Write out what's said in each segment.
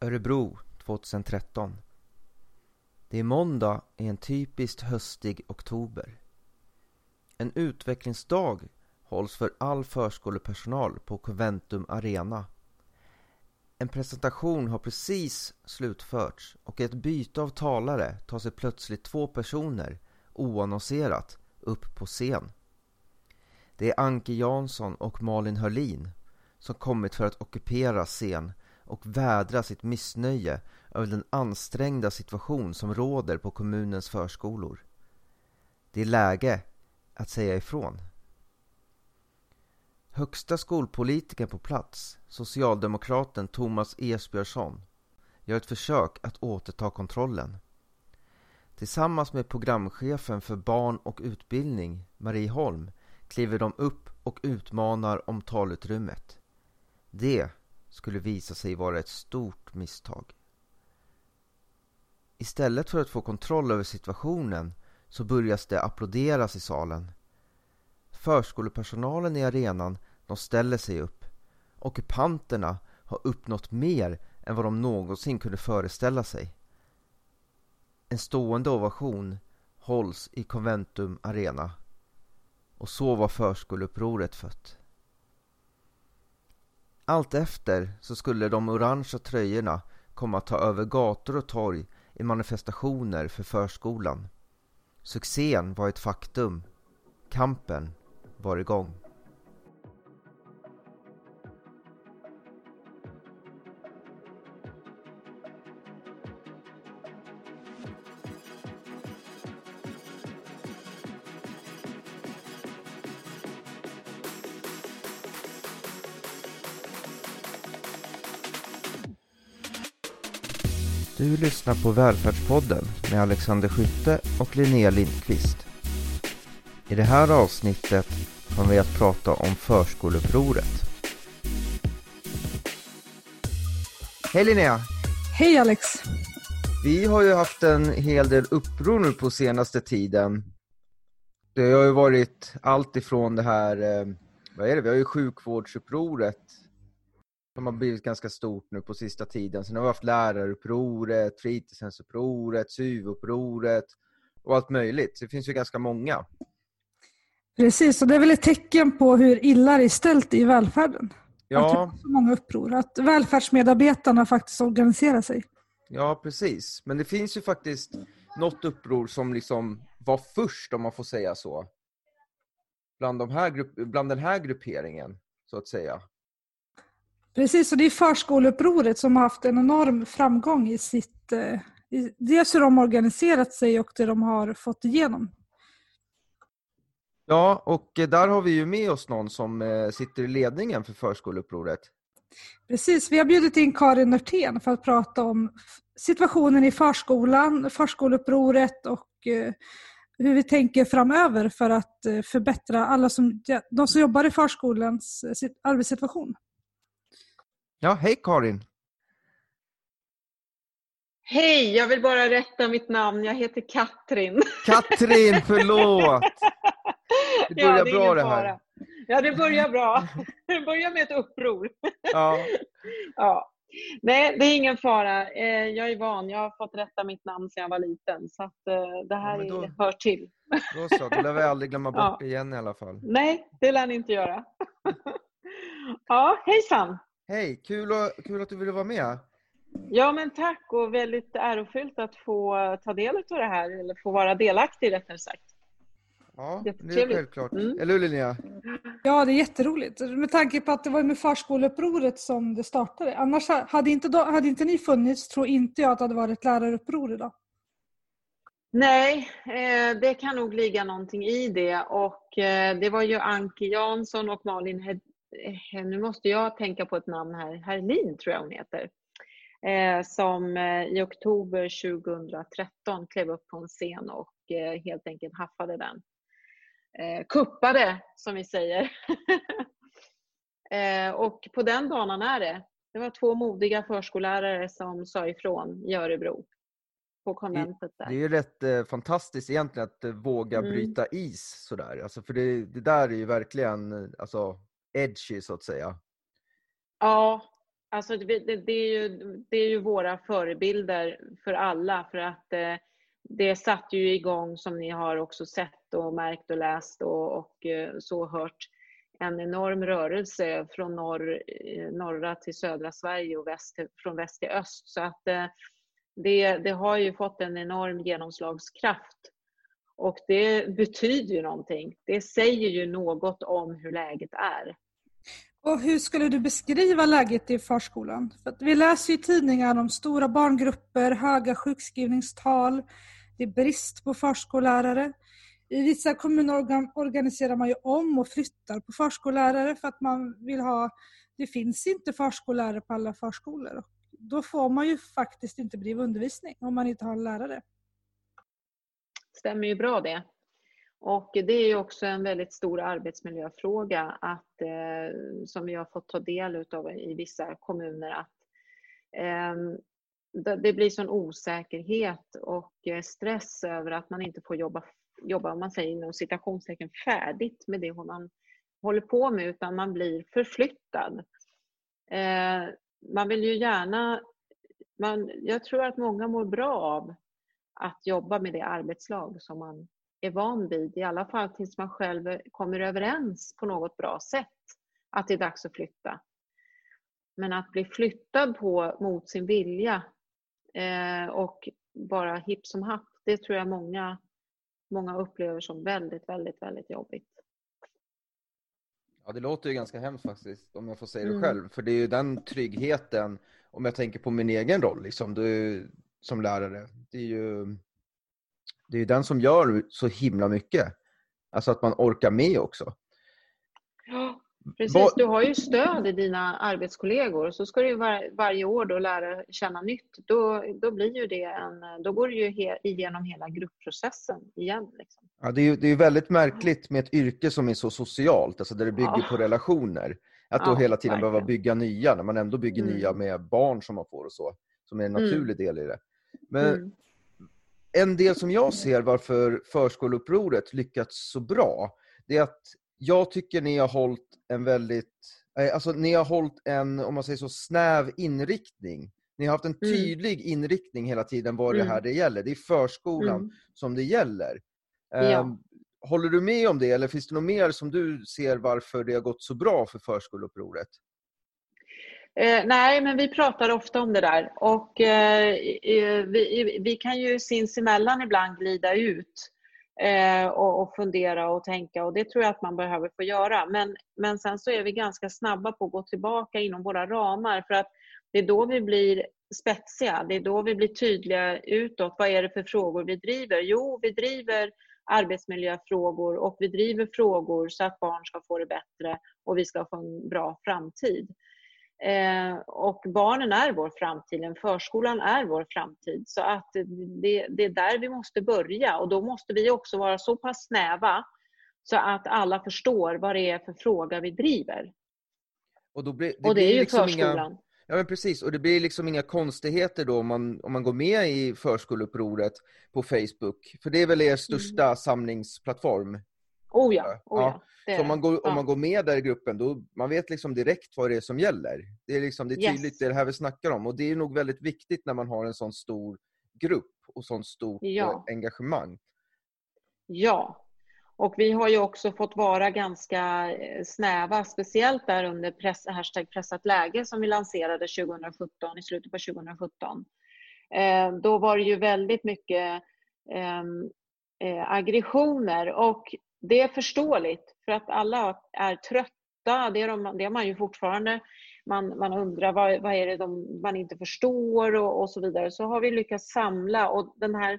Örebro 2013 Det är måndag i en typiskt höstig oktober. En utvecklingsdag hålls för all förskolepersonal på Conventum Arena. En presentation har precis slutförts och i ett byte av talare tar sig plötsligt två personer, oannonserat, upp på scen. Det är Anke Jansson och Malin Hörlin som kommit för att ockupera scen och vädra sitt missnöje över den ansträngda situation som råder på kommunens förskolor. Det är läge att säga ifrån. Högsta skolpolitiken på plats, socialdemokraten Thomas Esbjörnsson, gör ett försök att återta kontrollen. Tillsammans med programchefen för barn och utbildning, Marie Holm, kliver de upp och utmanar om talutrymmet. Det skulle visa sig vara ett stort misstag. Istället för att få kontroll över situationen så börjas det applåderas i salen. Förskolepersonalen i arenan, de ställer sig upp. Ockupanterna har uppnått mer än vad de någonsin kunde föreställa sig. En stående ovation hålls i Conventum Arena. Och så var förskoleupproret fött. Allt efter så skulle de orangea tröjorna komma att ta över gator och torg i manifestationer för förskolan. Succén var ett faktum. Kampen var igång. Du lyssnar på Välfärdspodden med Alexander Skytte och Linnea Lindqvist. I det här avsnittet kommer vi att prata om förskoleupproret. Hej Linnea! Hej Alex! Vi har ju haft en hel del uppror nu på senaste tiden. Det har ju varit allt ifrån det här, eh, vad är det, vi har ju sjukvårdsupproret som har blivit ganska stort nu på sista tiden. Sen har vi haft lärarupproret, fritidshemsupproret, SUV-upproret och allt möjligt. Så det finns ju ganska många. Precis, och det är väl ett tecken på hur illa det är ställt i välfärden. Ja. Att det är så många uppror. Att välfärdsmedarbetarna faktiskt organiserar sig. Ja, precis. Men det finns ju faktiskt något uppror som liksom var först, om man får säga så. Bland, de här grupp, bland den här grupperingen, så att säga. Precis, och det är förskoleupproret som har haft en enorm framgång i sitt... Eh, i, dels hur de har organiserat sig och det de har fått igenom. Ja, och där har vi ju med oss någon som eh, sitter i ledningen för förskoleupproret. Precis, vi har bjudit in Karin Nörtén för att prata om situationen i förskolan, förskoleupproret och eh, hur vi tänker framöver för att förbättra alla som, de som jobbar i förskolans arbetssituation. Ja, hej Karin! Hej, jag vill bara rätta mitt namn. Jag heter Katrin. Katrin, förlåt! Det börjar ja, det bra det här. Fara. Ja, det börjar bra. Det börjar med ett uppror. Ja. ja. Nej, det är ingen fara. Eh, jag är van. Jag har fått rätta mitt namn sedan jag var liten. Så att eh, det här Ja, då- är, hör till. Då så, då lär vi aldrig glömma bort Ja. igen i alla fall. Nej, det lär ni inte göra. ja, hejsan! Hej, kul, och, kul att du ville vara med. Ja, men tack och väldigt ärofyllt att få ta del av det här, eller få vara delaktig rättare sagt. Ja, det är självklart. Mm. Eller hur Linnea? Ja, det är jätteroligt. Med tanke på att det var med förskoleupproret som det startade. Annars hade inte, då, hade inte ni funnits tror inte jag att det hade varit läraruppror idag. Nej, eh, det kan nog ligga någonting i det. Och eh, det var ju Anki Jansson och Malin, Hed- nu måste jag tänka på ett namn här, Herlin tror jag hon heter, eh, som eh, i oktober 2013 klev upp på en scen och eh, helt enkelt haffade den. Eh, kuppade, som vi säger. eh, och på den banan är det. Det var två modiga förskollärare som sa ifrån i Örebro där. Det är ju rätt eh, fantastiskt egentligen att eh, våga Mm. bryta is sådär. Alltså, för det, det där är ju verkligen eh, alltså, edgy så att säga. Ja, Alltså det, det, det, är ju, det är ju våra förebilder för alla för att eh, det satte ju igång som ni har också sett och märkt och läst och, och eh, så hört en enorm rörelse från norr, eh, norra till södra Sverige och väst, från väst till öst. Så att eh, det, det har ju fått en enorm genomslagskraft. Och det betyder ju någonting. Det säger ju något om hur läget är. Och hur skulle du beskriva läget i förskolan? För vi läser i tidningar om stora barngrupper, höga sjukskrivningstal, det är brist på förskollärare. I vissa kommuner organiserar man ju om och flyttar på förskollärare för att man vill ha... Det finns inte förskollärare på alla förskolor. Då får man ju faktiskt inte bedriva undervisning om man inte har en lärare. Stämmer ju bra det. Och det är ju också en väldigt stor arbetsmiljöfråga att, eh, som vi har fått ta del av i vissa kommuner att eh, det blir sån osäkerhet och eh, stress över att man inte får jobba, jobba om man säger inom citationstecken, färdigt med det man håller på med utan man blir förflyttad. Eh, man vill ju gärna... Man, jag tror att många mår bra av att jobba med det arbetslag som man är van vid, i alla fall tills man själv kommer överens på något bra sätt att det är dags att flytta. Men att bli flyttad på mot sin vilja eh, och bara hipp som happ, det tror jag många, många upplever som väldigt, väldigt, väldigt jobbigt. Ja, det låter ju ganska hemskt faktiskt, om jag får säga det mm. själv. För det är ju den tryggheten, om jag tänker på min egen roll liksom, du, som lärare, det är ju det är den som gör så himla mycket. Alltså att man orkar med också. Ja, precis. Du har ju stöd i dina arbetskollegor. Så ska du var, varje år då lära känna nytt. Då, då, blir ju det en, då går du ju he, igenom hela gruppprocessen igen. Liksom. Ja, det, är, det är väldigt märkligt med ett yrke som är så socialt, alltså där det bygger ja. på relationer. Att då ja, hela tiden verkligen. behöva bygga nya, när man ändå bygger mm. nya med barn som man får och så. Som är en mm. naturlig mm. del i det. Men mm en del som jag ser varför förskoleupproret lyckats så bra, det är att jag tycker ni har hållit en väldigt, eh, alltså ni har hållit en, om man säger så, snäv inriktning. Ni har haft en mm. tydlig mm. inriktning hela tiden vad det här mm. det gäller. Det är förskolan mm. som det gäller. Ja. Um, håller du med om det eller finns det något mer som du ser varför det har gått så bra för förskoleupproret? Eh, nej, men vi pratar ofta om det där och eh, vi, vi, kan ju sinsemellan ibland glida ut eh, och, och, fundera och tänka och det tror jag att man behöver få göra. Men, men sen så är vi ganska snabba på att gå tillbaka inom våra ramar för att det är då vi blir spetsiga, det är då vi blir tydliga utåt. Vad är det för frågor vi driver? Jo, vi driver arbetsmiljöfrågor och vi driver frågor så att barn ska få det bättre och vi ska få en bra framtid. Eh, och barnen är vår framtid, förskolan är vår framtid. Så att det, det, är där vi måste börja och då måste vi också vara så pass snäva så att alla förstår vad det är för fråga vi driver. Och, då blir, det, och det är ju liksom förskolan. Inga, ja men precis, och det blir liksom inga konstigheter då om man, om man går med i förskoleupproret på Facebook. För det är väl er största mm. samlingsplattform? Oh ja, oh ja. Så om man, går, ja. om man går med där i gruppen, då man vet liksom direkt vad det är som gäller. Det är, liksom, det är tydligt, yes. det är det här vi snackar om. Och det är nog väldigt viktigt när man har en sån stor grupp och sånt stort ja. Eh, engagemang. Ja, och vi har ju också fått vara ganska eh, snäva, speciellt där under press, hashtag pressat läge som vi lanserade 2017, i slutet på 2017. Eh, då var det ju väldigt mycket ehm, eh, aggressioner och det är förståeligt för att alla är trötta. Det är, de, det är man ju fortfarande. Man, man undrar vad, vad är det de, man inte förstår och, och, så vidare. Så har vi lyckats samla och den här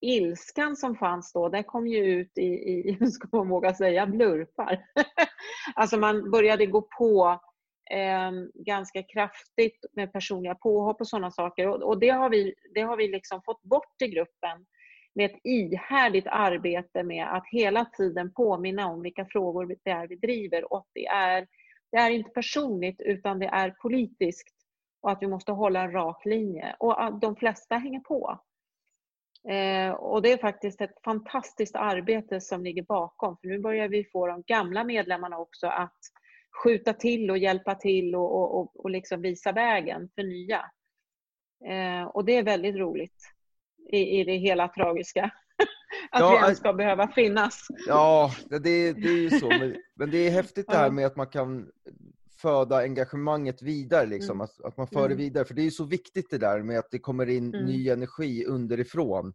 ilskan som fanns då, den kom ju ut i, i ska man våga säga, blurpar. alltså man började gå på eh, ganska kraftigt med personliga påhopp och sådana saker. Och, och, det har vi, det har vi liksom fått bort i gruppen med ett ihärdigt arbete med att hela tiden påminna om vilka frågor det är vi driver. Och det är, det är inte personligt utan det är politiskt. Och att vi måste hålla en rak linje. Och att de flesta hänger på. Eh, och det är faktiskt ett fantastiskt arbete som ligger bakom. För nu börjar vi få de gamla medlemmarna också att skjuta till och hjälpa till och, och, och, och liksom visa vägen för nya. Eh, och det är väldigt roligt i, i det hela tragiska. att ja, vi ens ska behöva finnas. Ja, det, det är ju så. Men, men det är häftigt det här med att man kan föda engagemanget vidare, liksom. Mm. Att, att, man för mm. det vidare. För det är ju så viktigt det där med att det kommer in mm. ny energi underifrån.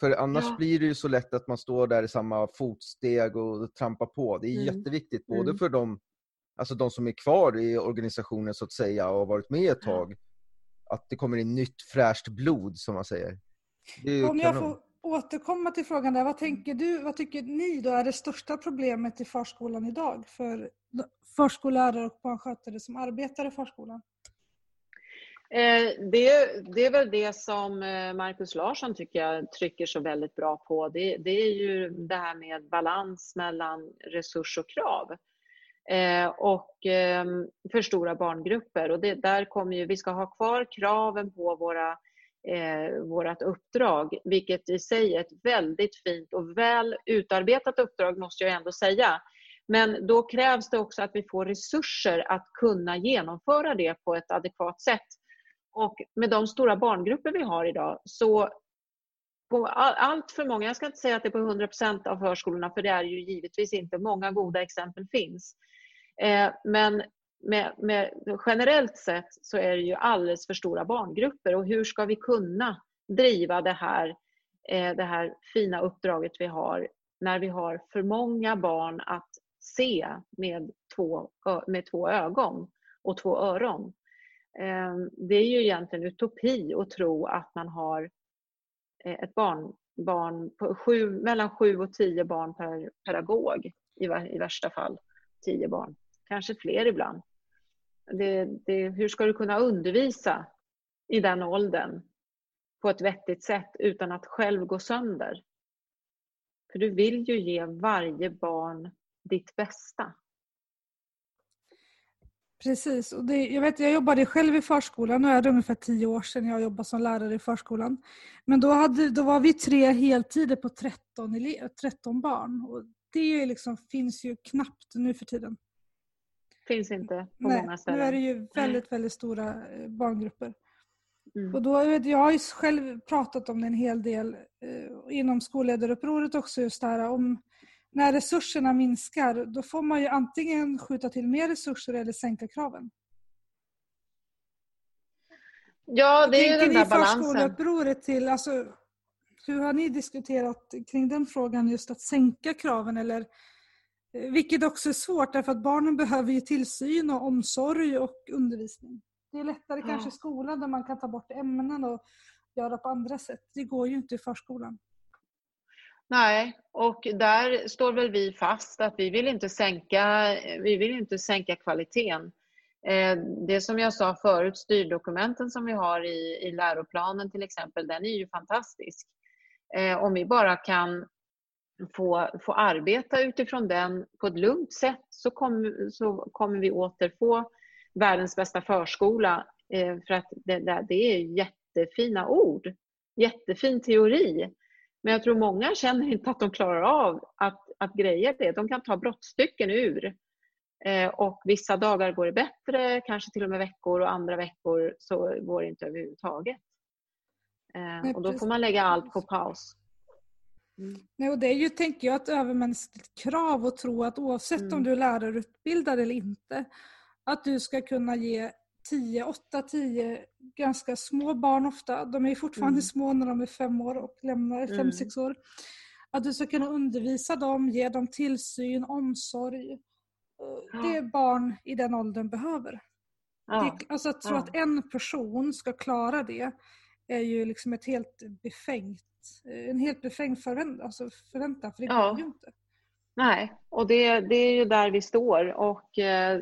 För annars ja. blir det ju så lätt att man står där i samma fotsteg och trampar på. Det är mm. jätteviktigt, både mm. för de, alltså de som är kvar i organisationen så att säga och har varit med ett tag, att det kommer in nytt fräscht blod som man säger. Om jag får återkomma till frågan där, vad tänker du, vad tycker ni då är det största problemet i förskolan idag för förskollärare och barnskötare som arbetar i förskolan? Eh, det, det, är väl det som eh, Markus Larsson tycker jag trycker så väldigt bra på. Det, det är ju det här med balans mellan resurs och krav. Eh, och för stora barngrupper. Och det, där kommer ju, vi ska ha kvar kraven på våra, eh, vårt uppdrag, vilket i sig är ett väldigt fint och väl utarbetat uppdrag måste jag ändå säga. Men då krävs det också att vi får resurser att kunna genomföra det på ett adekvat sätt. Och med de stora barngrupper vi har idag så allt för många, jag ska inte säga att det är på 100% av förskolorna för det är ju givetvis inte, många goda exempel finns. Eh, men med, med, generellt sett så är det ju alldeles för stora barngrupper och hur ska vi kunna driva det här, eh, det här fina uppdraget vi har när vi har för många barn att se med två, med två ögon och två öron. Ehm, det är ju egentligen utopi att tro att man har eh, ett barn, barn på sju, mellan sju och tio barn per pedagog i, i värsta fall. Tio barn, kanske fler ibland. Det, det, hur ska du kunna undervisa i den åldern på ett vettigt sätt utan att själv gå sönder? För du vill ju ge varje barn ditt bästa. Precis. Och det, jag, vet, jag jobbade själv i förskolan, nu är det ungefär tio år sedan jag jobbade som lärare i förskolan. Men då, hade, då var vi tre heltider på 13, 13 barn. Och det liksom, finns ju knappt nu för tiden. Finns inte på Nej, många ställen. Nu är det ju väldigt, väldigt stora eh, barngrupper. Mm. Och då, jag har ju själv pratat om det en hel del eh, inom skolledarupproret också just det här om när resurserna minskar, då får man ju antingen skjuta till mer resurser eller sänka kraven. Ja, det är ju den där balansen. Förskoleupproret till, alltså, hur har ni diskuterat kring den frågan, just att sänka kraven? Eller, vilket också är svårt, därför att barnen behöver ju tillsyn och omsorg och undervisning. Det är lättare ja. kanske i skolan där man kan ta bort ämnen och göra på andra sätt. Det går ju inte i förskolan. Nej, och där står väl vi fast att vi vill inte sänka, vi vill inte sänka kvaliteten. Eh, det som jag sa förut, styrdokumenten som vi har i, i läroplanen till exempel, den är ju fantastisk. Eh, om vi bara kan få, få arbeta utifrån den på ett lugnt sätt så, kom, så kommer vi återfå världens bästa förskola. Eh, för att det, det är jättefina ord, jättefin teori. Men jag tror många känner inte att de klarar av att, att greja det. De kan ta brottstycken ur. Eh, och vissa dagar går det bättre, kanske till och med veckor och andra veckor så går det inte överhuvudtaget. Eh, och då får man lägga allt på paus. Mm. Nej, och det är ju, tänker jag, ett övermänskligt krav att tro att oavsett mm. om du är lärarutbildad eller inte, att du ska kunna ge 10, 8, 10 ganska små barn ofta. De är fortfarande mm. små när de är fem år och lämnar fem, mm. sex år. Att du ska kunna undervisa dem, ge dem tillsyn, omsorg. Eh, det barn i den åldern behöver. Ja. Det, alltså att tro ja. att en person ska klara det är ju liksom ett helt befängt, en helt befängd förväntan, alltså förväntan, för det ja. går ju inte. Nej, och det, det är ju där vi står och eh,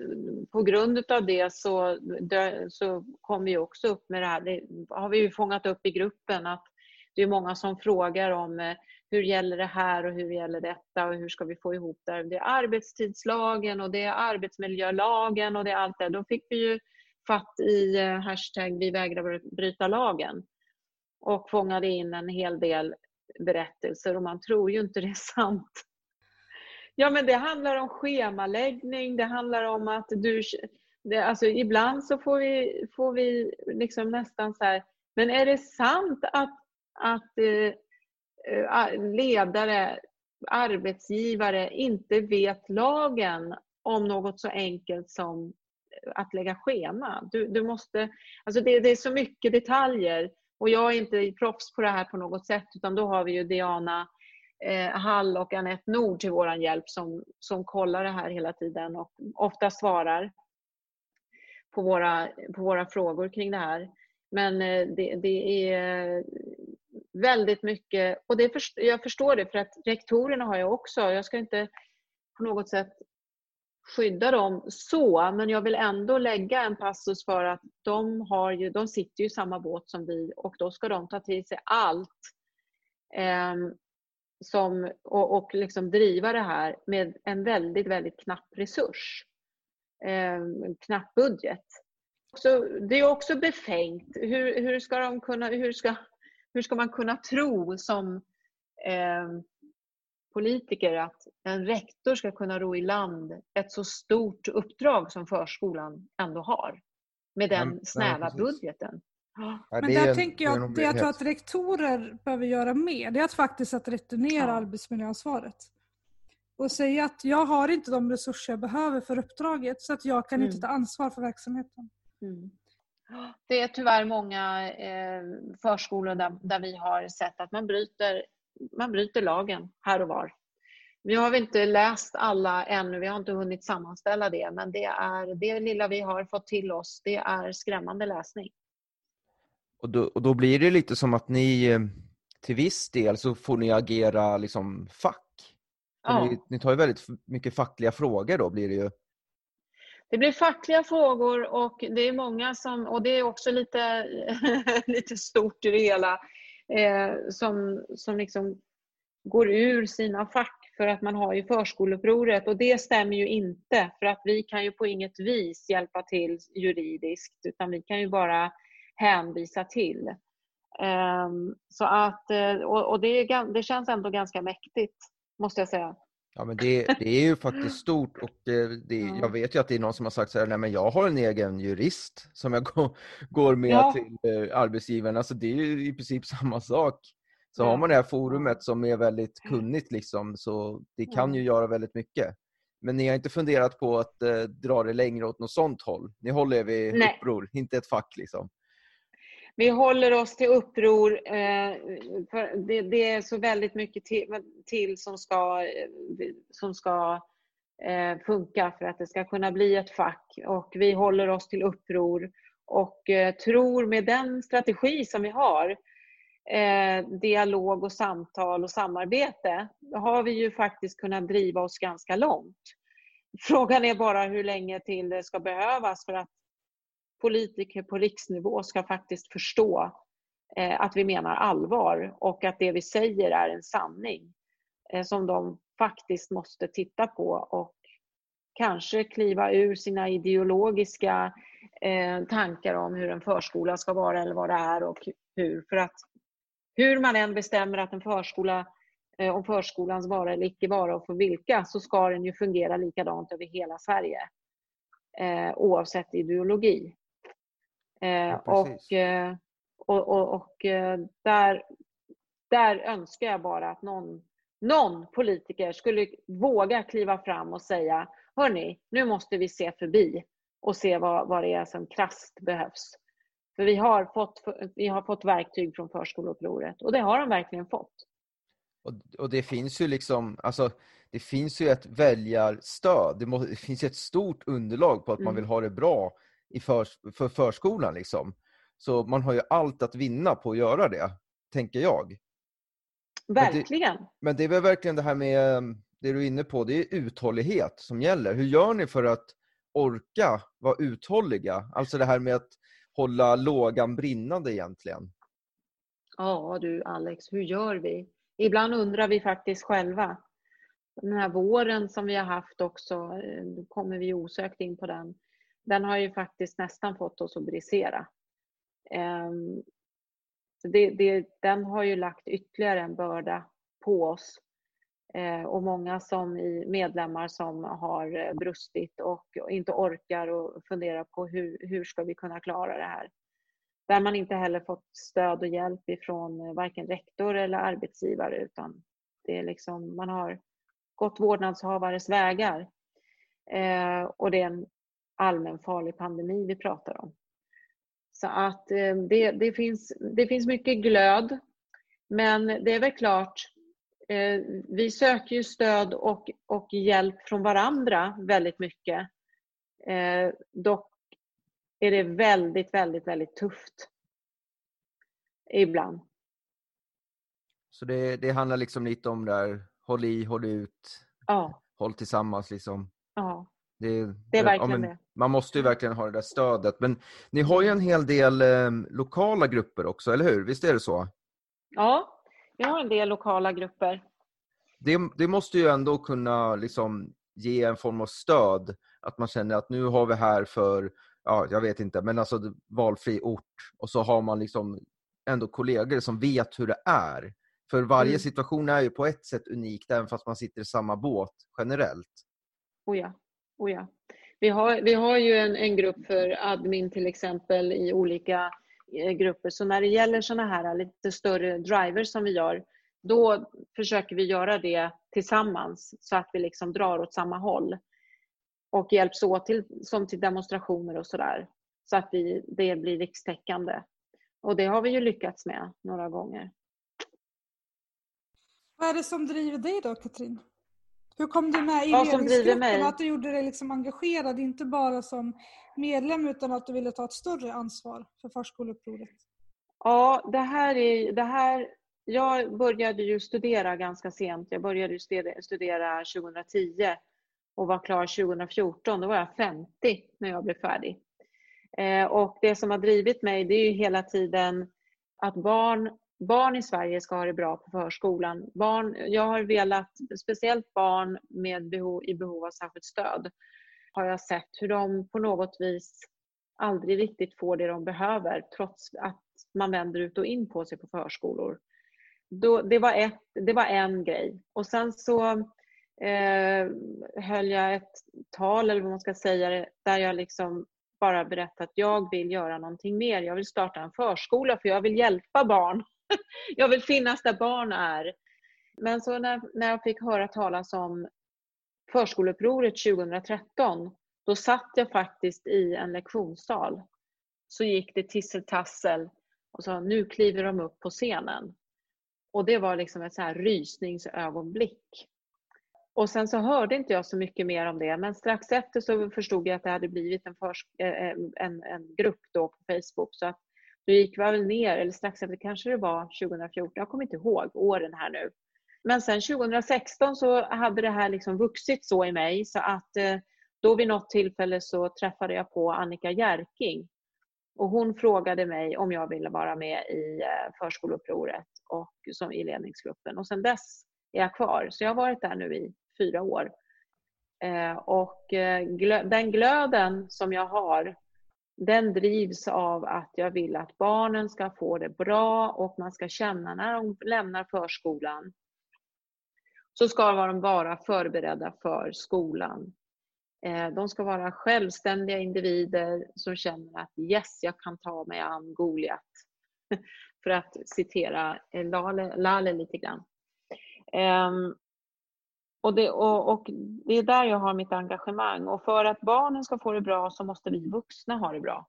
på grund av det så, det, så kom vi också upp med det här. Det har vi ju fångat upp i gruppen att det är många som frågar om eh, hur gäller det här och hur gäller detta och hur ska vi få ihop det? Det är arbetstidslagen och det är arbetsmiljölagen och det är allt det. Då fick vi ju fatt i eh, hashtag vi vägrar bryta lagen och fångade in en hel del berättelser och man tror ju inte det är sant Ja, men det handlar om schemaläggning, det handlar om att du... Det, alltså, ibland så får vi, får vi liksom nästan så här, men är det sant att, att eh, ledare, arbetsgivare inte vet lagen om något så enkelt som att lägga schema. Du, du måste, alltså det, det, är så mycket detaljer och jag är inte proffs på det här på något sätt utan då har vi ju Diana eh, Hall och Anette Nord till vår hjälp som, som kollar det här hela tiden och ofta svarar på våra, på våra frågor kring det här. Men eh, det, det, är väldigt mycket, och det jag förstår det för att rektorerna har jag också, jag ska inte på något sätt skydda dem så, men jag vill ändå lägga en passus för att de, har ju, de sitter ju i samma båt som vi och då ska de ta till sig allt eh, som, och, och liksom driva det här med en väldigt, väldigt knapp resurs. Eh, en knapp budget. Så det är också befängt. Hur, hur, ska de kunna, hur, ska, hur ska man kunna tro som eh, politiker att en rektor ska kunna ro i land ett så stort uppdrag som förskolan ändå har med den ja, snäva ja, budgeten. Men där en, tänker jag, det jag tror att rektorer behöver göra mer, det är att faktiskt att returnera ja. arbetsmiljöansvaret. Och säga att jag har inte de resurser jag behöver för uppdraget så att jag kan mm. inte ta ansvar för verksamheten. Mm. Det är tyvärr många eh, förskolor där, där vi har sett att man bryter man bryter lagen här och var. Nu har vi inte läst alla ännu, vi har inte hunnit sammanställa det, men det är det lilla vi har fått till oss, det är skrämmande läsning. Och då, och då blir det lite som att ni eh, till viss del så får ni agera liksom fack. Ja. Ni, ni tar ju väldigt mycket fackliga frågor då blir det ju. Det blir fackliga frågor och det är många som, och det är också lite, lite stort i det hela, eh, som, som liksom går ur sina fack för att man har ju förskoleupproret och det stämmer ju inte för att vi kan ju på inget vis hjälpa till juridiskt utan vi kan ju bara hänvisa till. Eh, så att, eh, och, och det, är, det känns ändå ganska mäktigt måste jag säga. Ja, men det, det är ju faktiskt stort och det, det, ja. jag vet ju att det är någon som har sagt så här, nej men jag har en egen jurist som jag går, går med ja. till eh, arbetsgivaren. Alltså det är ju i princip samma sak. Så ja. har man det här forumet som är väldigt kunnigt liksom, så det kan ju göra väldigt mycket. Men ni har inte funderat på att eh, dra det längre åt något sånt håll? Ni håller er vid nej. uppror, inte ett fack liksom? Vi håller oss till uppror. Eh, det, det, är så väldigt mycket till, som ska, eh, som ska eh, funka för att det ska kunna bli ett fack. Och vi håller oss till uppror och tror med den strategi som vi har, dialog och samtal och samarbete, har vi ju faktiskt kunnat driva oss ganska långt. Frågan är bara hur länge till det ska behövas för att politiker på riksnivå ska faktiskt förstå eh, att vi menar allvar och att det vi säger är en sanning eh, som de faktiskt måste titta på och kanske kliva ur sina ideologiska eh, tankar om hur en förskola ska vara eller vad det är och hur. För att hur man än bestämmer att en förskola om förskolans vara eller icke vara och för vilka så ska den ju fungera likadant över hela Sverige. oavsett ideologi. Eh, och, eh, och, och, och eh, där, där önskar jag bara att någon, någon politiker skulle våga kliva fram och säga Hörni, nu måste vi se förbi och se vad, vad det är som krasst behövs. För vi har fått, vi har fått verktyg från förskoleupproret och det har de verkligen fått. Och, och det finns ju liksom, alltså det finns ju ett väljarstöd. Det, må, det finns ett stort underlag på att mm. man vill ha det bra i för, för förskolan. Liksom. Så man har ju allt att vinna på att göra det, tänker jag. Verkligen. Men det, men det är väl verkligen det här med det du är inne på, det är uthållighet som gäller. Hur gör ni för att orka vara uthålliga? Alltså det här med att hålla lågan brinnande egentligen. Ja du Alex, hur gör vi? Ibland undrar vi faktiskt själva. Den här våren som vi har haft också, eh, då kommer vi osökt in på den den har ju faktiskt nästan fått oss att brisera. Ehm, det, det, den har ju lagt ytterligare en börda på oss. Eh, och många som i medlemmar som har eh, brustit och inte orkar och funderar på hur, hur ska vi kunna klara det här. Där man inte heller fått stöd och hjälp ifrån eh, varken rektor eller arbetsgivare utan det är liksom, man har gått vårdnadshavares vägar. Eh, och det är en allmän farlig pandemi vi pratar om. Så att eh, det, det, finns, det finns mycket glöd. Men det är väl klart, eh, vi söker ju stöd och, och hjälp från varandra väldigt mycket. Eh, dock är det väldigt, väldigt, väldigt tufft. Ibland. Så det, det handlar liksom lite om där, håll i, håll ut, ja. håll tillsammans liksom. Ja. Det, det är verkligen ja, det. Man måste ju verkligen ha det där stödet. Men ni har ju en hel del eh, lokala grupper också, eller hur? Visst är det så? Ja, vi har en del lokala grupper. Det, det måste ju ändå kunna liksom ge en form av stöd. Att man känner att nu har vi här för, ja, jag vet inte, men alltså valfri ort. Och så har man liksom ändå kollegor som vet hur det är. För varje mm. situation är ju på ett sätt unikt, även fast man sitter i samma båt generellt. Oh ja. Oh ja. Vi, har, vi har ju en, en grupp för admin till exempel i olika eh, grupper. Så när det gäller sådana här eh, lite större drivers som vi gör, då försöker vi göra det tillsammans så att vi liksom drar åt samma håll. Och hjälps åt till, som till demonstrationer och sådär. Så att vi, det blir rikstäckande. Och det har vi ju lyckats med några gånger. Vad är det som driver dig då, Katrin? Hur kom du med i ja, ledningsgruppen? Att du gjorde dig liksom engagerad, inte bara som medlem utan att du ville ta ett större ansvar för förskoleupproret? Ja, det här är, det här, jag började ju studera ganska sent. Jag började studera 2010 och var klar 2014. Då var jag 50 när jag blev färdig. Eh, och det som har drivit mig det är ju hela tiden att barn barn i Sverige ska ha det bra på förskolan. Barn, jag har velat, speciellt barn med behov, i behov av särskilt stöd, har jag sett hur de på något vis aldrig riktigt får det de behöver trots att man vänder ut och in på sig på förskolor. Då, det, var ett, det var en grej. Och sen så eh, höll jag ett tal, eller vad man ska säga, där jag liksom bara berättade att jag vill göra någonting mer. Jag vill starta en förskola för jag vill hjälpa barn jag vill finnas där barn är. Men så när, när jag fick höra talas om förskoleupproret 2013, då satt jag faktiskt i en lektionssal. Så gick det tisseltassel och sa nu kliver de upp på scenen. Och det var liksom ett så här rysningsögonblick. Och sen så hörde inte jag så mycket mer om det, men strax efter så förstod jag att det hade blivit en, eh, eh, en, en grupp då på Facebook. Så att då gick vi väl ner, eller strax efter kanske det var 2014, jag kommer inte ihåg åren här nu. Men sen 2016 så hade det här liksom vuxit så i mig så att eh, då vid något tillfälle så träffade jag på Annika Jerking. Och hon frågade mig om jag ville vara med i eh, förskoleupproret och som i ledningsgruppen. Och sen dess är jag kvar. Så jag har varit där nu i fyra år. Eh, och den glöden som jag har den drivs av att jag vill att barnen ska få det bra och man ska känna när de lämnar förskolan så ska de vara förberedda för skolan. Eh, de ska vara självständiga individer som känner att yes, jag kan ta mig an Goliat. För att citera eh, Lale, Lale lite grann. Ehm, Ehm, och det, och, och det är där jag har mitt engagemang. Och för att barnen ska få det bra så måste vi vuxna ha det bra.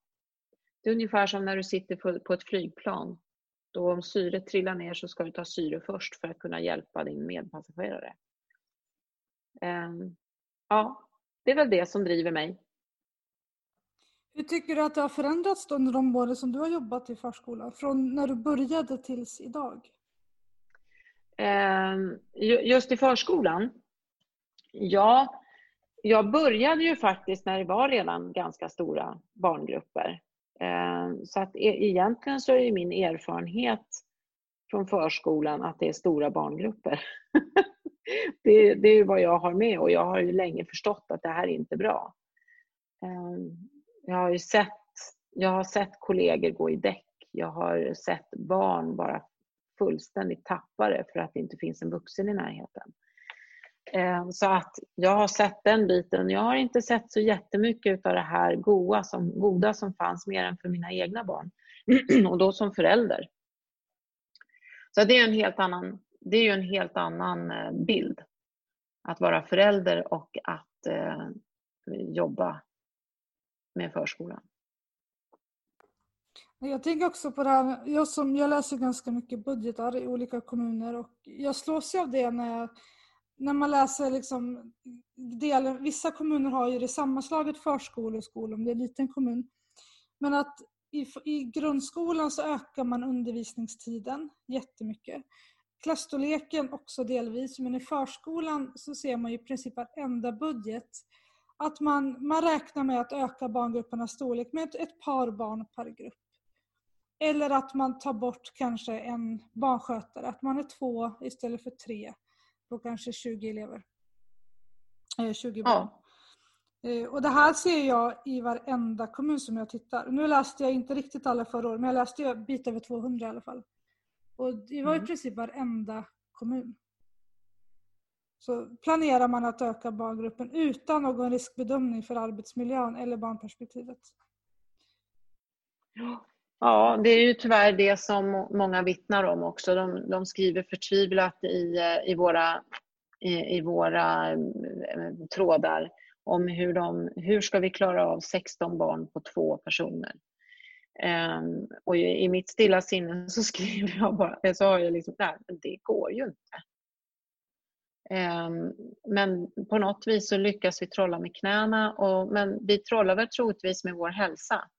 Det är ungefär som när du sitter på, på ett flygplan. Då om syret trillar ner så ska du ta syre först för att kunna hjälpa din medpassagerare. Um, ja, det är väl det som driver mig. Hur tycker du att det har förändrats under de åren som du har jobbat i förskolan? Från när du började tills idag? Um, just i förskolan? Ja, jag började ju faktiskt när det var redan ganska stora barngrupper. Eh, så att e-, egentligen så är min erfarenhet från förskolan att det är stora barngrupper. det, det är vad jag har med och jag har ju länge förstått att det här är inte bra. Eh, jag har ju sett, jag har sett kollegor gå i däck. Jag har sett barn bara fullständigt tappade för att det inte finns en vuxen i närheten. Ehm, så att jag har sett den biten. Jag har inte sett så jättemycket av det här goda som, goda som fanns mer än för mina egna barn. och då som förälder. Så det är en helt annan, det är ju en helt annan eh, bild. Att vara förälder och att eh, jobba med förskolan. Jag tänker också på det här, jag, som, jag läser ganska mycket budgetar i olika kommuner och jag slås ju av det när, jag, när man läser liksom delen, vissa kommuner har ju det sammanslaget förskola och skola om det är en liten kommun. Men att i, i grundskolan så ökar man undervisningstiden jättemycket. Klassstorleken också delvis, men i förskolan så ser man ju i princip varenda budget att man, man räknar med att öka barngruppernas storlek med ett, ett par barn per grupp. Eller att man tar bort kanske en barnskötare, att man är två istället för tre på kanske 20 elever. Eh, 20 barn. Ja. Eh, och det här ser jag i varenda kommun som jag tittar. Nu läste jag inte riktigt alla förra året, men jag läste en bit över 200 i alla fall. Och det var i mm. princip varenda kommun. Så planerar man att öka barngruppen utan någon riskbedömning för arbetsmiljön eller barnperspektivet. Ja, det är ju tyvärr det som många vittnar om också. De, de skriver förtvivlat i, i våra, i, i våra eh, trådar om hur, de, hur ska vi klara av 16 barn på två personer. Um, och i, i, mitt stilla sinne så skriver jag bara, så har jag liksom, nej, det går ju inte. Um, men på något vis så lyckas vi trolla med knäna, och, men vi trollar väl troligtvis med vår hälsa.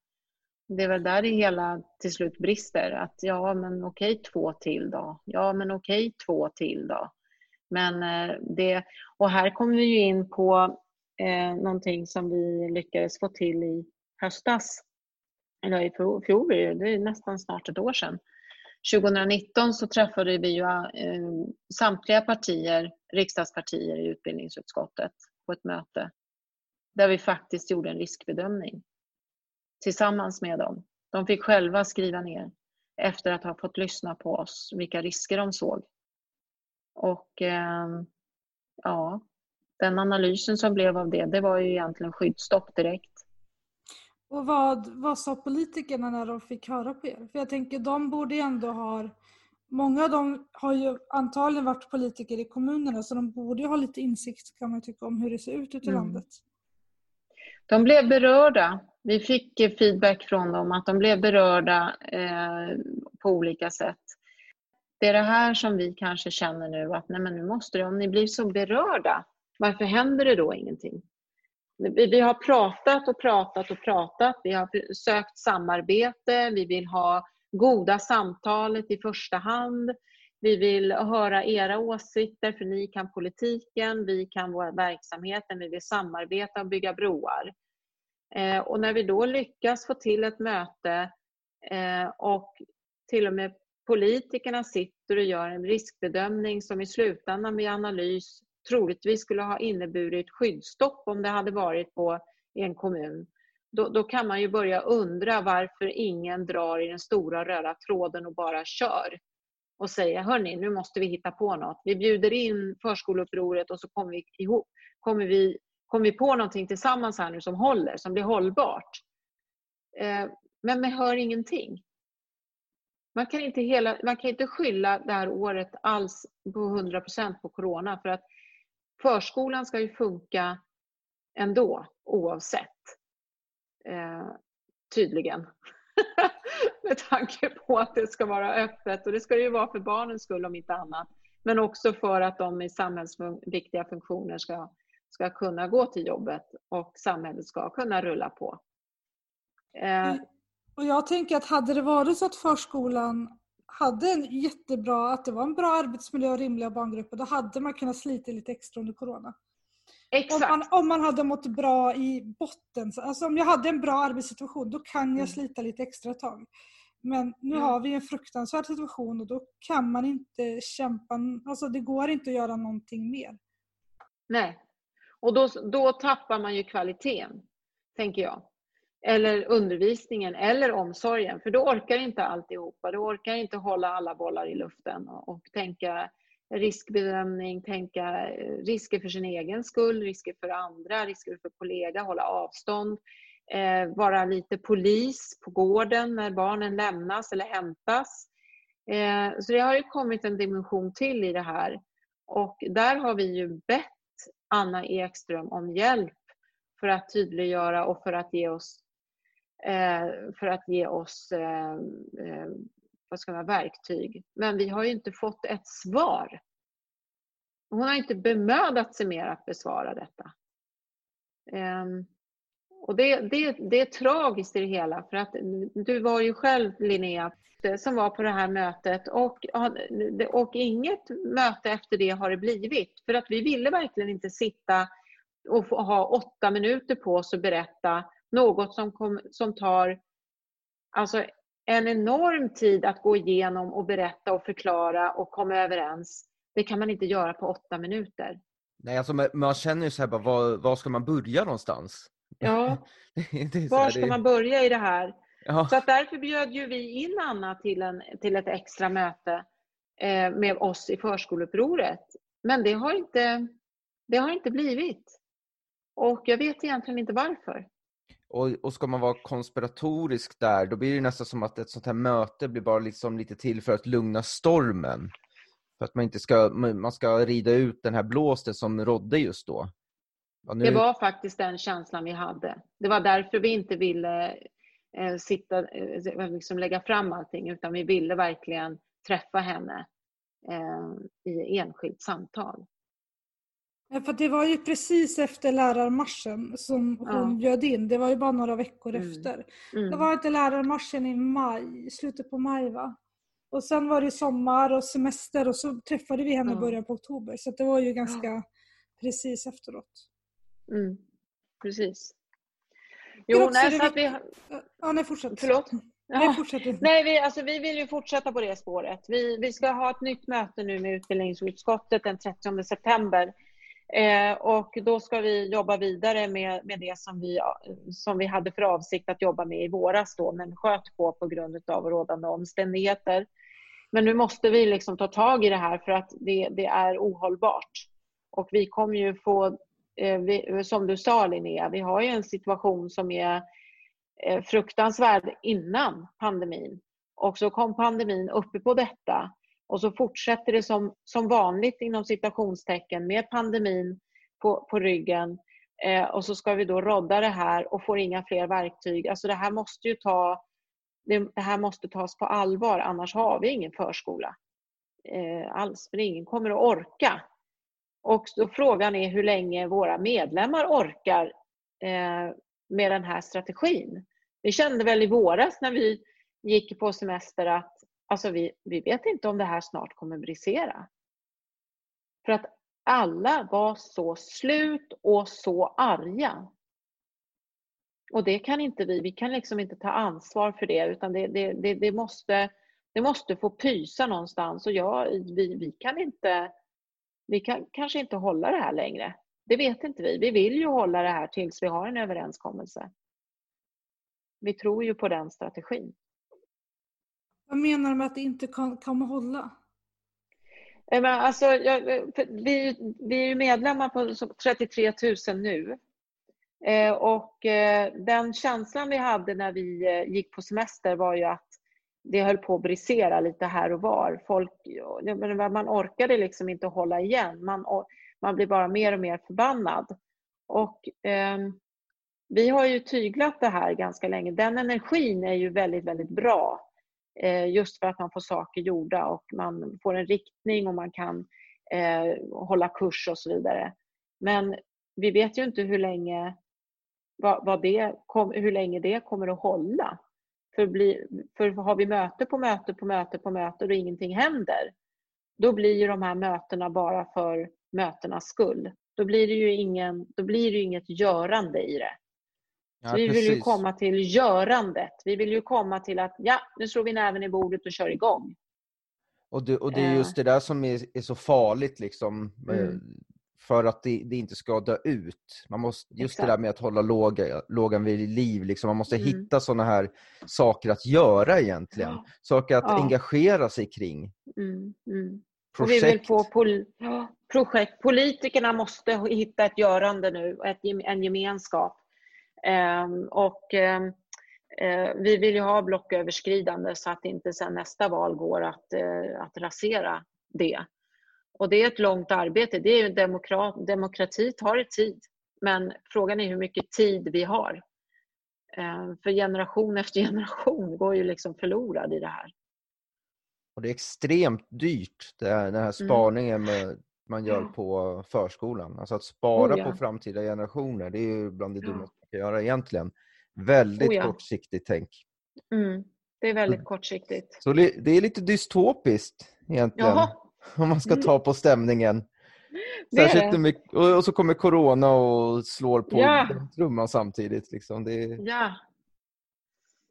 Det är väl där det hela till slut brister. Att ja, men okej, två till då. Ja, men okej, två till då. Men eh, det, och här kommer vi ju in på eh, någonting som vi lyckades få till i höstas. Eller i fjol, det är nästan snart ett år sedan. 2019 så träffade vi ju eh, samtliga partier, riksdagspartier i utbildningsutskottet på ett möte där vi faktiskt gjorde en riskbedömning tillsammans med dem. De fick själva skriva ner efter att ha fått lyssna på oss vilka risker de såg. Och eh, ja, den analysen som blev av det, det var ju egentligen skyddsstopp direkt. Och vad, vad sa politikerna när de fick höra på er? För jag tänker, de borde ju ändå ha... Många av dem har ju antagligen varit politiker i kommunerna så de borde ju ha lite insikt kan man tycka om hur det ser ut ute i mm. landet. De blev berörda. Vi fick feedback från dem att de blev berörda eh, på olika sätt. Det är det här som vi kanske känner nu att nej men nu måste det, om ni blir så berörda, varför händer det då ingenting? Vi har pratat och pratat och pratat. Vi har sökt samarbete. Vi vill ha goda samtalet i första hand. Vi vill höra era åsikter för ni kan politiken, vi kan våra verksamheten, vi vill samarbeta och bygga broar. Eh, och när vi då lyckas få till ett möte eh, och till och med politikerna sitter och gör en riskbedömning som i slutändan vid analys troligtvis skulle ha inneburit skyddsstopp om det hade varit på en kommun. Då, då, kan man ju börja undra varför ingen drar i den stora röda tråden och bara kör och säger hörni, nu måste vi hitta på något. Vi bjuder in förskoleupproret och så kommer vi, ihop, kommer vi, kommer vi på någonting tillsammans här nu som håller, som blir hållbart. Eh, men man hör ingenting. Man kan, inte hela, man kan inte skylla det här året alls på 100% på corona för att förskolan ska ju funka ändå oavsett. Eh, tydligen. Med tanke på att det ska vara öppet och det ska det ju vara för barnens skull om inte annat. Men också för att de i samhällsviktiga funktioner ska, ska kunna gå till jobbet och samhället ska kunna rulla på. Eh. Och jag tänker att hade det varit så att förskolan hade en jättebra, att det var en bra arbetsmiljö och rimliga barngrupper, då hade man kunnat slita lite extra under corona. Exakt. Om man, om man hade mått bra i botten. Alltså om jag hade en bra arbetssituation, då kan jag mm. slita lite extra tag. Men nu mm. har vi en fruktansvärd situation och då kan man inte kämpa, alltså det går inte att göra någonting mer. Nej, och då, då tappar man ju kvaliteten, tänker jag eller undervisningen eller omsorgen. För då orkar inte alltihopa. Du orkar inte hålla alla bollar i luften och, och tänka riskbedömning, tänka eh, risker för sin egen skull, risker för andra, risker för kollega, hålla avstånd, eh, vara lite polis på gården när barnen lämnas eller hämtas. Eh, så det har ju kommit en dimension till i det här och där har vi ju bett Anna Ekström om hjälp för att tydliggöra och för att ge oss eh, för att ge oss eh, eh vad ska man, verktyg. Men vi har ju inte fått ett svar. Hon har inte bemödat sig mer att besvara detta. Ehm, och det, det, det är tragiskt i det hela för att du var ju själv Linnea som var på det här mötet och, och inget möte efter det har det blivit. För att vi ville verkligen inte sitta och ha åtta minuter på oss att berätta något som, kom, som tar alltså en enorm tid att gå igenom och berätta och förklara och komma överens. Det kan man inte göra på åtta minuter. Nej, alltså man känner ju så här, bara, var, var ska man börja någonstans? Ja, var ska man börja i det här? Ja. Så att därför bjöd ju vi in Anna till, en, till ett extra möte eh, med oss i förskoleupproret. Men det har, inte, det har inte blivit. Och jag vet egentligen inte varför. Och, och ska man vara konspiratorisk där, då blir det nästan som att ett sånt här möte blir bara liksom lite till för att lugna stormen. För att man inte ska, man ska rida ut den här blåsten som rådde just då. Ja, nu... Det var faktiskt den känslan vi hade. Det var därför vi inte ville eh, sitta, eh, liksom lägga fram allting, utan vi ville verkligen träffa henne eh, i enskilt samtal. För det var ju precis efter lärarmarschen som hon ja. bjöd in. Det var ju bara några veckor mm. efter. Mm. Det var inte lärarmarschen i maj, slutet på maj va? Och sen var det sommar och semester och så träffade vi henne i ja. början på oktober. Så det var ju ganska ja. precis efteråt. Mm. Precis. Jo, nej, så att vi... Ja, nej, fortsätt. Förlåt? Ja. Nej, Nej vi, alltså, vi vill ju fortsätta på det spåret. Vi, vi ska ha ett nytt möte nu med utbildningsutskottet den 30 september Eh, och då ska vi jobba vidare med, med det som vi, som vi hade för avsikt att jobba med i våras då, men sköt på på grund av rådande omständigheter. Men nu måste vi liksom ta tag i det här för att det, det är ohållbart. Och vi kommer ju få, Eh, vi, som du sa Linnea, vi har ju en situation som är eh, fruktansvärd innan pandemin. Och så kom pandemin uppe på detta och så fortsätter det som, som vanligt inom citationstecken med pandemin på, på ryggen. Eh, och så ska vi då rodda det här och får inga fler verktyg. Alltså det här måste ju ta, det, det här måste tas på allvar, annars har vi ingen förskola eh, alls. För ingen kommer att orka. Och då frågan är hur länge våra medlemmar orkar eh, med den här strategin. Vi kände väl i våras när vi gick på semester att Alltså vi, vi vet inte om det här snart kommer brisera. För att alla var så slut och så arga. Och det kan inte vi, vi kan liksom inte ta ansvar för det utan det, det, det, det måste, det måste få pysa någonstans och jag, vi, vi kan inte, vi kan kanske inte hålla det här längre. Det vet inte vi. Vi vill ju hålla det här tills vi har en överenskommelse. Vi tror ju på den strategin. Vad menar du med att det inte kan, kommer hålla? Alltså, jag, vi, vi är medlemmar på 33 000 nu. Eh, och eh, den känslan vi hade när vi eh, gick på semester var ju att det höll på att brisera lite här och var. Folk, man orkade liksom inte hålla igen. Man, man blir bara mer och mer förbannad. Och eh, vi har ju tyglat det här ganska länge. Den energin är ju väldigt, väldigt bra. Eh, just för att man får saker gjorda och man får en riktning och man kan eh, hålla kurs och så vidare. Men vi vet ju inte hur länge, vad, vad det kom, hur länge det kommer att hålla. För, bli, för har vi möte på möte på möte på möte och ingenting händer, då blir ju de här mötena bara för mötenas skull. Då blir det ju, ingen, då blir det inget görande i det. Ja, vi vill ju komma till görandet. Vi vill ju komma till att ja, nu slår vi näven i bordet och kör igång. Och det, och det är just eh. det där som är, är så farligt liksom. Eh, mm. För att det, det, inte ska dö ut. Man måste, just Exakt. det där med att hålla låga, lågan vid liv. Liksom. Man måste mm. hitta sådana här saker att göra egentligen. Ja. Saker att ja. engagera sig kring. Mm. mm. Och vi vill få pol projekt. Politikerna måste hitta ett görande nu, ett, en gemenskap. Um, och um, uh, vi vill ju ha blocköverskridande så att inte sen nästa val går att, uh, att rasera det. Och det är ett långt arbete. Det är demokrat, demokrati tar tid. Men frågan är hur mycket tid vi har. Uh, för generation efter generation går ju liksom förlorad i det här. Och det är extremt dyrt, det här, den här mm. spaningen med, man gör på förskolan. Alltså att spara oh, ja. på framtida generationer, det är ju bland det dummaste man kan göra egentligen. Väldigt oh, ja. kortsiktigt tänk. Mm. Det är väldigt kortsiktigt. Så det är lite dystopiskt egentligen. Jaha. Om man ska ta på stämningen. Särskilt mycket, och så kommer corona och slår på ja. trumman samtidigt. Liksom. Det är ja.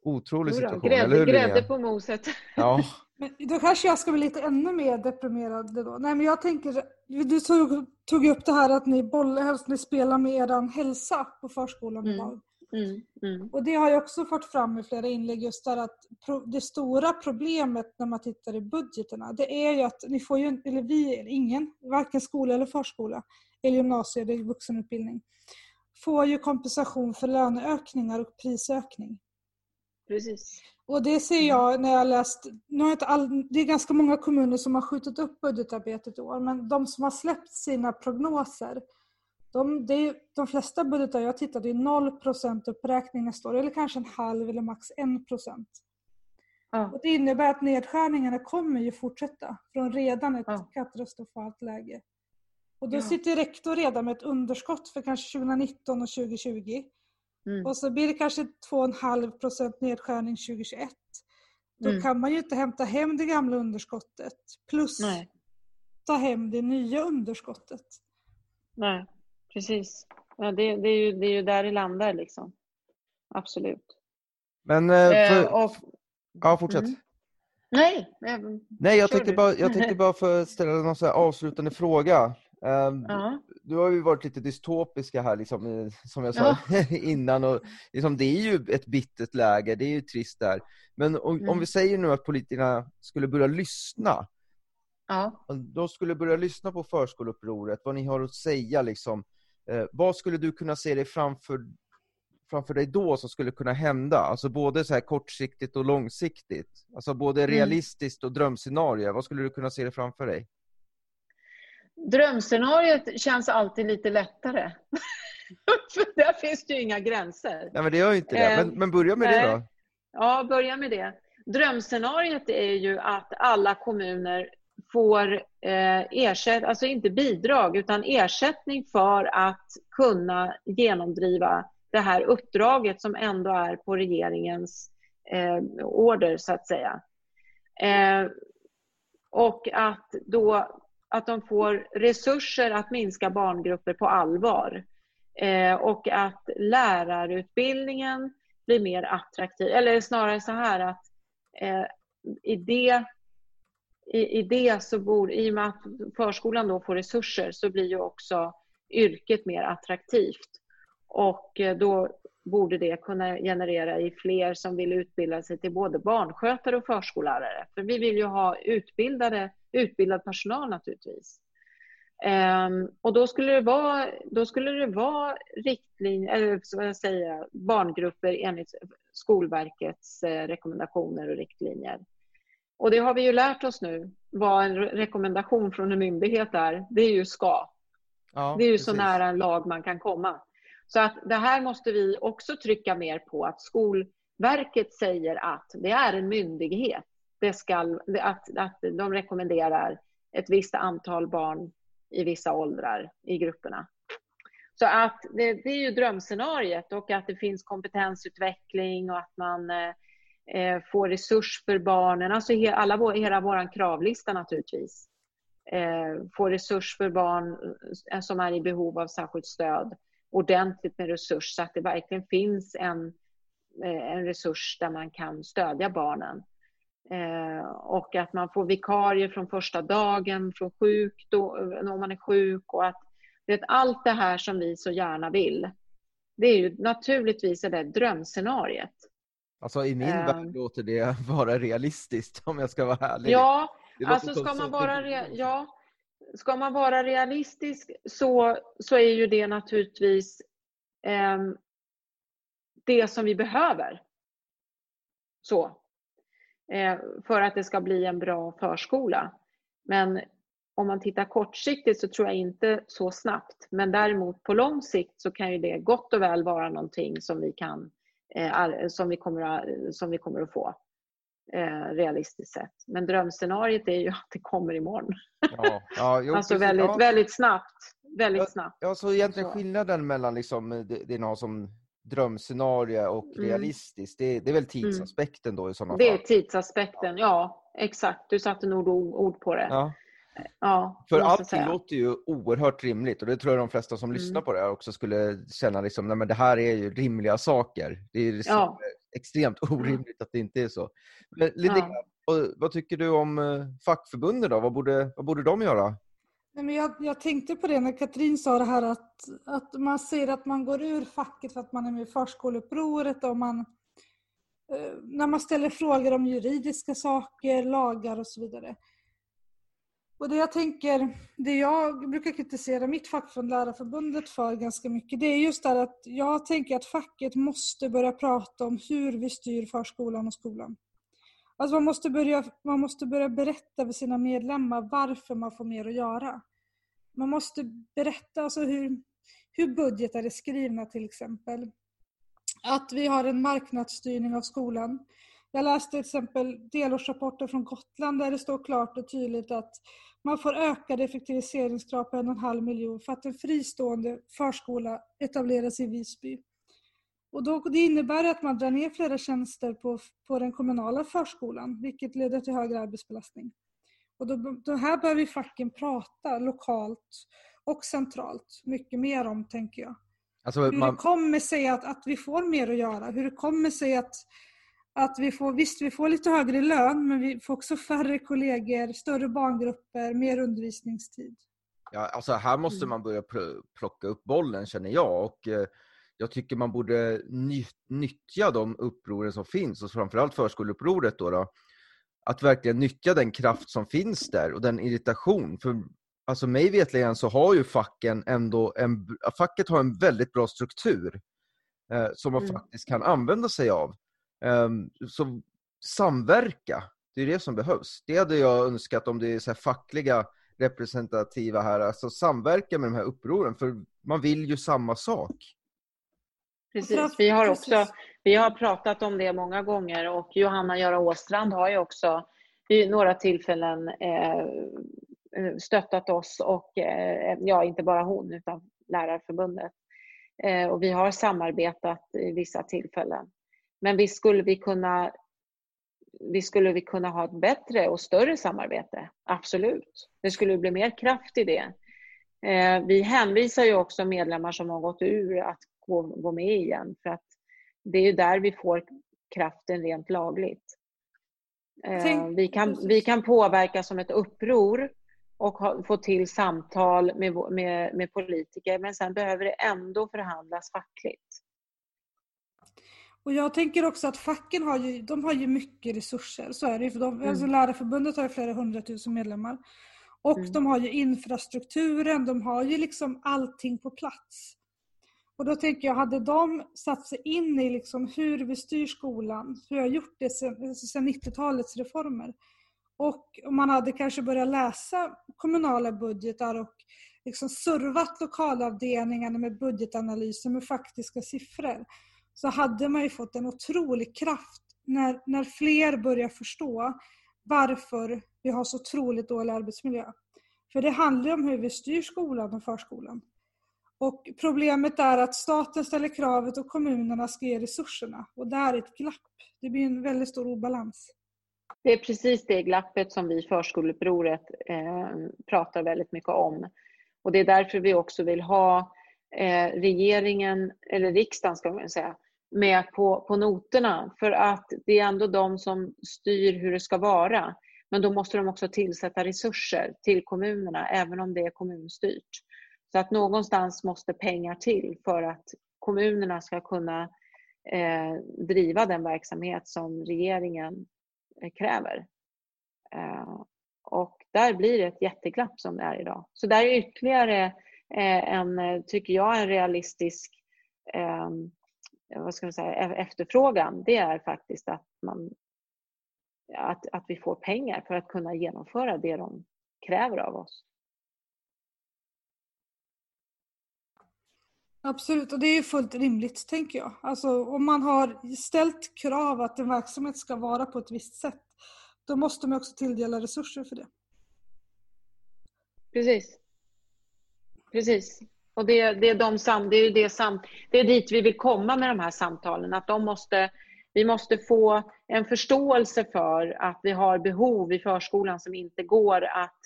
otrolig situation. Grädde, eller hur, grädde på moset. Ja. Men då kanske jag ska bli lite ännu mer deprimerad då. Nej men jag tänker, du tog, tog upp det här att ni boll, helst ni spelar med er hälsa på förskolan mm. Mm. Mm. Och det har jag också fått fram i flera inlägg just där att det stora problemet när man tittar i budgeterna det är ju att ni får ju, eller vi, eller ingen, varken skola eller förskola eller gymnasium eller vuxenutbildning får ju kompensation för löneökningar och prisökning. Precis. Och det ser jag när jag läst, nu har inte all, det är ganska många kommuner som har skjutit upp budgetarbetet i år, men de som har släppt sina prognoser, de, det de flesta budgetar jag tittade är 0% uppräkning nästa år, eller kanske en halv eller max 1 ja. Och Det innebär att nedskärningarna kommer ju fortsätta från redan ett ja. katastrofalt läge. Och då ja. sitter rektor redan med ett underskott för kanske 2019 och 2020. Mm. Och så blir det kanske 2,5% nedskärning 2021. Då mm. kan man ju inte hämta hem det gamla underskottet plus Nej. ta hem det nya underskottet. Nej, precis. Ja, det, det, är ju, det är ju där det landar liksom. Absolut. Men... Eh, för... eh, och... Ja, fortsätt. Mm. Nej, Nej jag, tänkte bara, jag tänkte bara för ställa någon så avslutande fråga. Um, ja. Du har ju varit lite dystopiska här, liksom, eh, som jag sa ja. innan. Och, liksom, det är ju ett bittert läge, det är ju trist där. Men om, mm. om vi säger nu att politikerna skulle börja lyssna. Ja. De skulle börja lyssna på förskoleupproret, vad ni har att säga. Liksom. Eh, vad skulle du kunna se dig framför, framför dig då som skulle kunna hända? Alltså både så här kortsiktigt och långsiktigt. Alltså både mm. realistiskt och drömscenario. Vad skulle du kunna se dig framför dig? Drömscenariet känns alltid lite lättare. För där finns det ju inga gränser. Nej, men det gör ju inte det. Men, men börja med det då. Ja, börja med det. Drömscenariet är ju att alla kommuner får eh, ersätt, alltså inte bidrag utan ersättning för att kunna genomdriva det här uppdraget som ändå är på regeringens eh, order så att säga. Eh, och att då att de får resurser att minska barngrupper på allvar. Eh, och att lärarutbildningen blir mer attraktiv. Eller snarare så här att eh, i, det, i, i det så bor, i och med att förskolan då får resurser så blir ju också yrket mer attraktivt. Och eh, då borde det kunna generera i fler som vill utbilda sig till både barnskötare och förskollärare. För vi vill ju ha utbildade, utbildad personal naturligtvis. Um, och då skulle det vara, då skulle det vara riktlinjer, eller vad jag säger, barngrupper enligt Skolverkets eh, rekommendationer och riktlinjer. Och det har vi ju lärt oss nu, vad en rekommendation från en myndighet är. Det är ju ska. Ja, det är ju precis. så nära en lag man kan komma. Så att det här måste vi också trycka mer på, att Skolverket säger att det är en myndighet. Det ska, att, att de rekommenderar ett visst antal barn i vissa åldrar i grupperna. Så att det, det är ju drömscenariet och att det finns kompetensutveckling och att man eh, resurs för barnen, alltså he, alla, hela vår kravlista naturligtvis. Eh, resurs för barn eh, som är i behov av särskilt stöd ordentligt med resurs så att det verkligen finns en, eh, en resurs där man kan stödja barnen. Eh, och att man får vikarier från första dagen från sjuk, då, eh, om man är sjuk och att vet, allt det här som vi så gärna vill. Det är ju naturligtvis det där drömscenariet. Alltså i min uh, värld låter det vara realistiskt om jag ska vara ärlig. Ja, Alltså ska man, vara ja, ska man vara realistisk så, så är ju det naturligtvis eh, det som vi behöver. Så. Eh, för att det ska bli en bra förskola. Men om man tittar kortsiktigt så tror jag inte så snabbt. Men däremot på lång sikt så kan ju det gott och väl vara någonting som vi, kan, som vi, kommer, att, som vi kommer att få eh, realistiskt sett. Men drömscenariet är ju att det kommer imorgon. Ja, ja, jo, alltså väldigt, ja. väldigt snabbt. Väldigt ja, snabbt. Ja, så egentligen så. skillnaden mellan liksom, det, det är något som drömscenario och mm. realistiskt, det, det, är väl mm. tidsaspekten då i sådana fall? Det är tidsaspekten, ja exakt. Du satte nog ord på det. Ja. Ja, För allting låter ju oerhört rimligt och det tror jag de flesta som mm. lyssnar på det här också skulle känna liksom, nej men det här är ju rimliga saker. Det är liksom ja. extremt orimligt att det inte är så. Men Linnea, ja. vad tycker du om eh, fackförbunden då? Vad borde, vad borde de göra? Nej, men jag, jag tänkte på det när Katrin sa det här att, att man ser att man går ur facket för att man är med i förskoleupproret och man eh, när man ställer frågor om juridiska saker, lagar och så vidare. Och det jag tänker, det jag brukar kritisera mitt fackförbund Lärarförbundet för ganska mycket, det är just det att jag tänker att facket måste börja prata om hur vi styr förskolan och skolan. Alltså man, måste börja, man måste börja berätta för sina medlemmar varför man får mer att göra. Man måste berätta alltså hur, hur budgetar är skrivna till exempel. Att vi har en marknadsstyrning av skolan. Jag läste till exempel delårsrapporter från Gotland där det står klart och tydligt att man får ökade effektiviseringskrav på en och en halv miljon för att en fristående förskola etableras i Visby. Och då, det innebär att man drar ner flera tjänster på, på den kommunala förskolan, vilket leder till högre arbetsbelastning. Och då, då här behöver facken prata lokalt och centralt mycket mer om, tänker jag. Alltså, hur man... det kommer sig att, att vi får mer att göra, hur det kommer sig att att vi får, visst vi får lite högre lön men vi får också färre kollegor, större barngrupper, mer undervisningstid. Ja, alltså här måste mm. man börja plocka upp bollen känner jag och eh, jag tycker man borde nyttja de upproren som finns och framförallt förskoleupproret då, då att verkligen nyttja den kraft som finns där och den irritation. För alltså mig vetligen så har ju facken ändå en, facket har en väldigt bra struktur eh, som man mm. faktiskt kan använda sig av. Um, så samverka, det är det som behövs. Det hade jag önskat om det är så fackliga representativa här, alltså samverka med de här upproren, för man vill ju samma sak. Precis, vi har också vi har pratat om det många gånger och Johanna Göra Åstrand har ju också vid några tillfällen eh, stöttat oss och, eh, ja inte bara hon utan Lärarförbundet. Eh, och vi har samarbetat i vissa tillfällen. Men visst skulle vi kunna visst skulle vi kunna ha ett bättre och större samarbete. Absolut. Det skulle bli mer kraft i det. Eh, vi hänvisar ju också medlemmar som har gått ur att gå, gå med igen för att det är ju där vi får kraften rent lagligt. Eh, vi, kan, vi kan påverka som ett uppror och ha, få till samtal med, med, med politiker men sen behöver det ändå förhandlas fackligt. Och jag tänker också att facken har ju, de har ju mycket resurser, så är det ju. För de, mm. alltså Lärarförbundet har ju flera hundratusen medlemmar. Och mm. de har ju infrastrukturen, de har ju liksom allting på plats. Och då tänker jag, hade de satt sig in i liksom hur vi styr skolan, hur jag gjort det sedan, sedan 90-talets reformer. Och om man hade kanske börjat läsa kommunala budgetar och liksom servat lokalavdelningarna med budgetanalyser med faktiska siffror så hade man ju fått en otrolig kraft när, när fler börjar förstå varför vi har så otroligt dålig arbetsmiljö. För det handlar om hur vi styr skolan och förskolan. Och problemet är att staten ställer kravet och kommunerna ska ge resurserna. Och där är ett glapp. Det blir en väldigt stor obalans. Det är precis det glappet som vi i Förskoleupproret eh, pratar väldigt mycket om. Och det är därför vi också vill ha eh, regeringen, eller riksdagen ska man säga, med på, på noterna. För att det är ändå de som styr hur det ska vara. Men då måste de också tillsätta resurser till kommunerna, även om det är kommunstyrt. Så att någonstans måste pengar till för att kommunerna ska kunna eh, driva den verksamhet som regeringen eh, kräver. Eh, Och där blir det ett jätteglapp som det är idag. Så där är ytterligare eh, en, eh, tycker jag, en realistisk eh, vad ska man säga, e-, efterfrågan. Det är faktiskt att, man, att, att vi får pengar för att kunna genomföra det de kräver av oss. Absolut, och det är fullt rimligt tänker jag. Alltså om man har ställt krav att en verksamhet ska vara på ett visst sätt, då måste man också tilldela resurser för det. Precis. Precis. Och det, det, är de sam, det, är det, sam, det är dit vi vill komma med de här samtalen. Att de måste, vi måste få en förståelse för att vi har behov i förskolan som inte går att,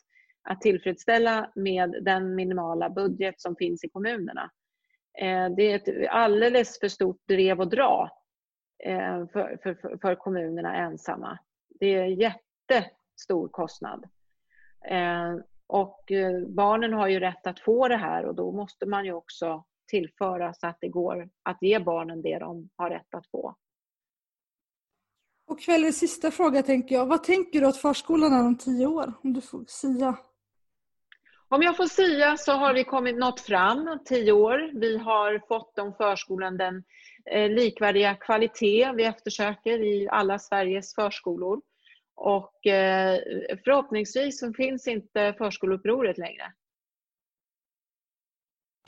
att tillfredsställa med den minimala budget som finns i kommunerna. Eh, det är ett alldeles för stort drev och dra eh, för, för, för kommunerna ensamma. Det är jättestor kostnad. Eh, Eh, och barnen har ju rätt att få det här och då måste man ju också tillföra så att det går att ge barnen det de har rätt att få. Och kvällens sista fråga tänker jag. Vad tänker du att förskolan är om tio år? Om du får sia. Om jag får säga så har vi kommit nått fram tio år. Vi har fått om förskolan den eh, likvärdiga kvalitet vi eftersöker i alla Sveriges förskolor. Och eh, förhoppningsvis så finns inte förskoleupproret längre.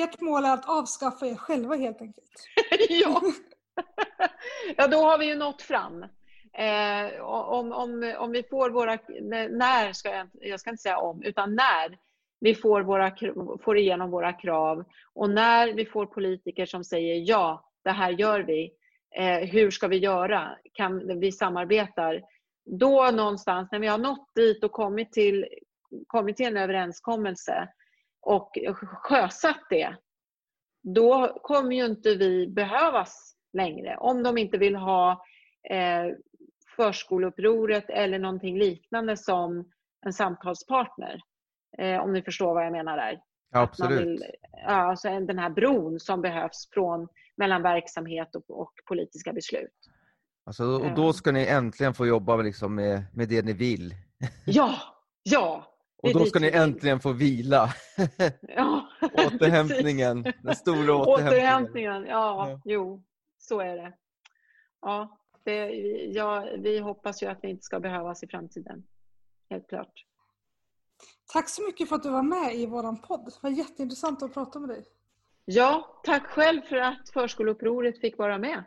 Ert mål är att avskaffa er själva helt enkelt? ja. ja, då har vi ju nått fram. Eh, om, om, om vi får våra... När ska jag... Jag ska inte säga om, utan när vi får, våra, får igenom våra krav och när vi får politiker som säger ja, det här gör vi. Eh, hur ska vi göra? Kan vi samarbetar? Då någonstans, när vi har nått dit och kommit till, kommit till en överenskommelse och sjösatt det, då kommer ju inte vi behövas längre. Om de inte vill ha eh, förskoleupproret eller någonting liknande som en samtalspartner. Eh, om ni förstår vad jag menar där. Ja, absolut. Vill, ja, alltså den här bron som behövs från, mellan verksamhet och, och politiska beslut. Alltså, och då eh. ska ni äntligen få jobba liksom med, med det ni vill. Ja, ja. Och då ska ni äntligen få vila. Ja, återhämtningen, den stora återhämtningen. Återhämtningen, ja, ja, jo, så är det. Ja, det, ja, vi hoppas ju att vi inte ska behövas i framtiden. Helt klart. Tack så mycket för att du var med i vår podd. Det var jätteintressant att prata med dig. Ja, tack själv för att Förskoleupproret fick vara med.